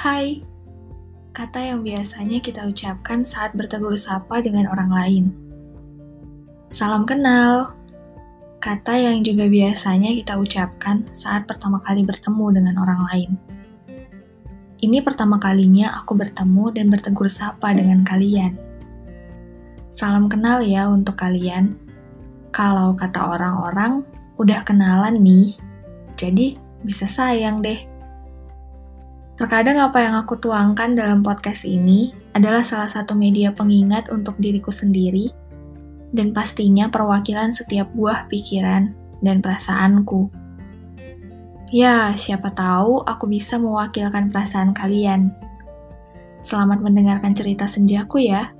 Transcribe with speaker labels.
Speaker 1: Hai, kata yang biasanya kita ucapkan saat bertegur sapa dengan orang lain. Salam kenal, kata yang juga biasanya kita ucapkan saat pertama kali bertemu dengan orang lain. Ini pertama kalinya aku bertemu dan bertegur sapa dengan kalian. Salam kenal ya untuk kalian. Kalau kata orang-orang, udah kenalan nih, jadi bisa sayang deh. Terkadang apa yang aku tuangkan dalam podcast ini adalah salah satu media pengingat untuk diriku sendiri dan pastinya perwakilan setiap buah pikiran dan perasaanku. Ya, siapa tahu aku bisa mewakilkan perasaan kalian. Selamat mendengarkan cerita senjaku ya.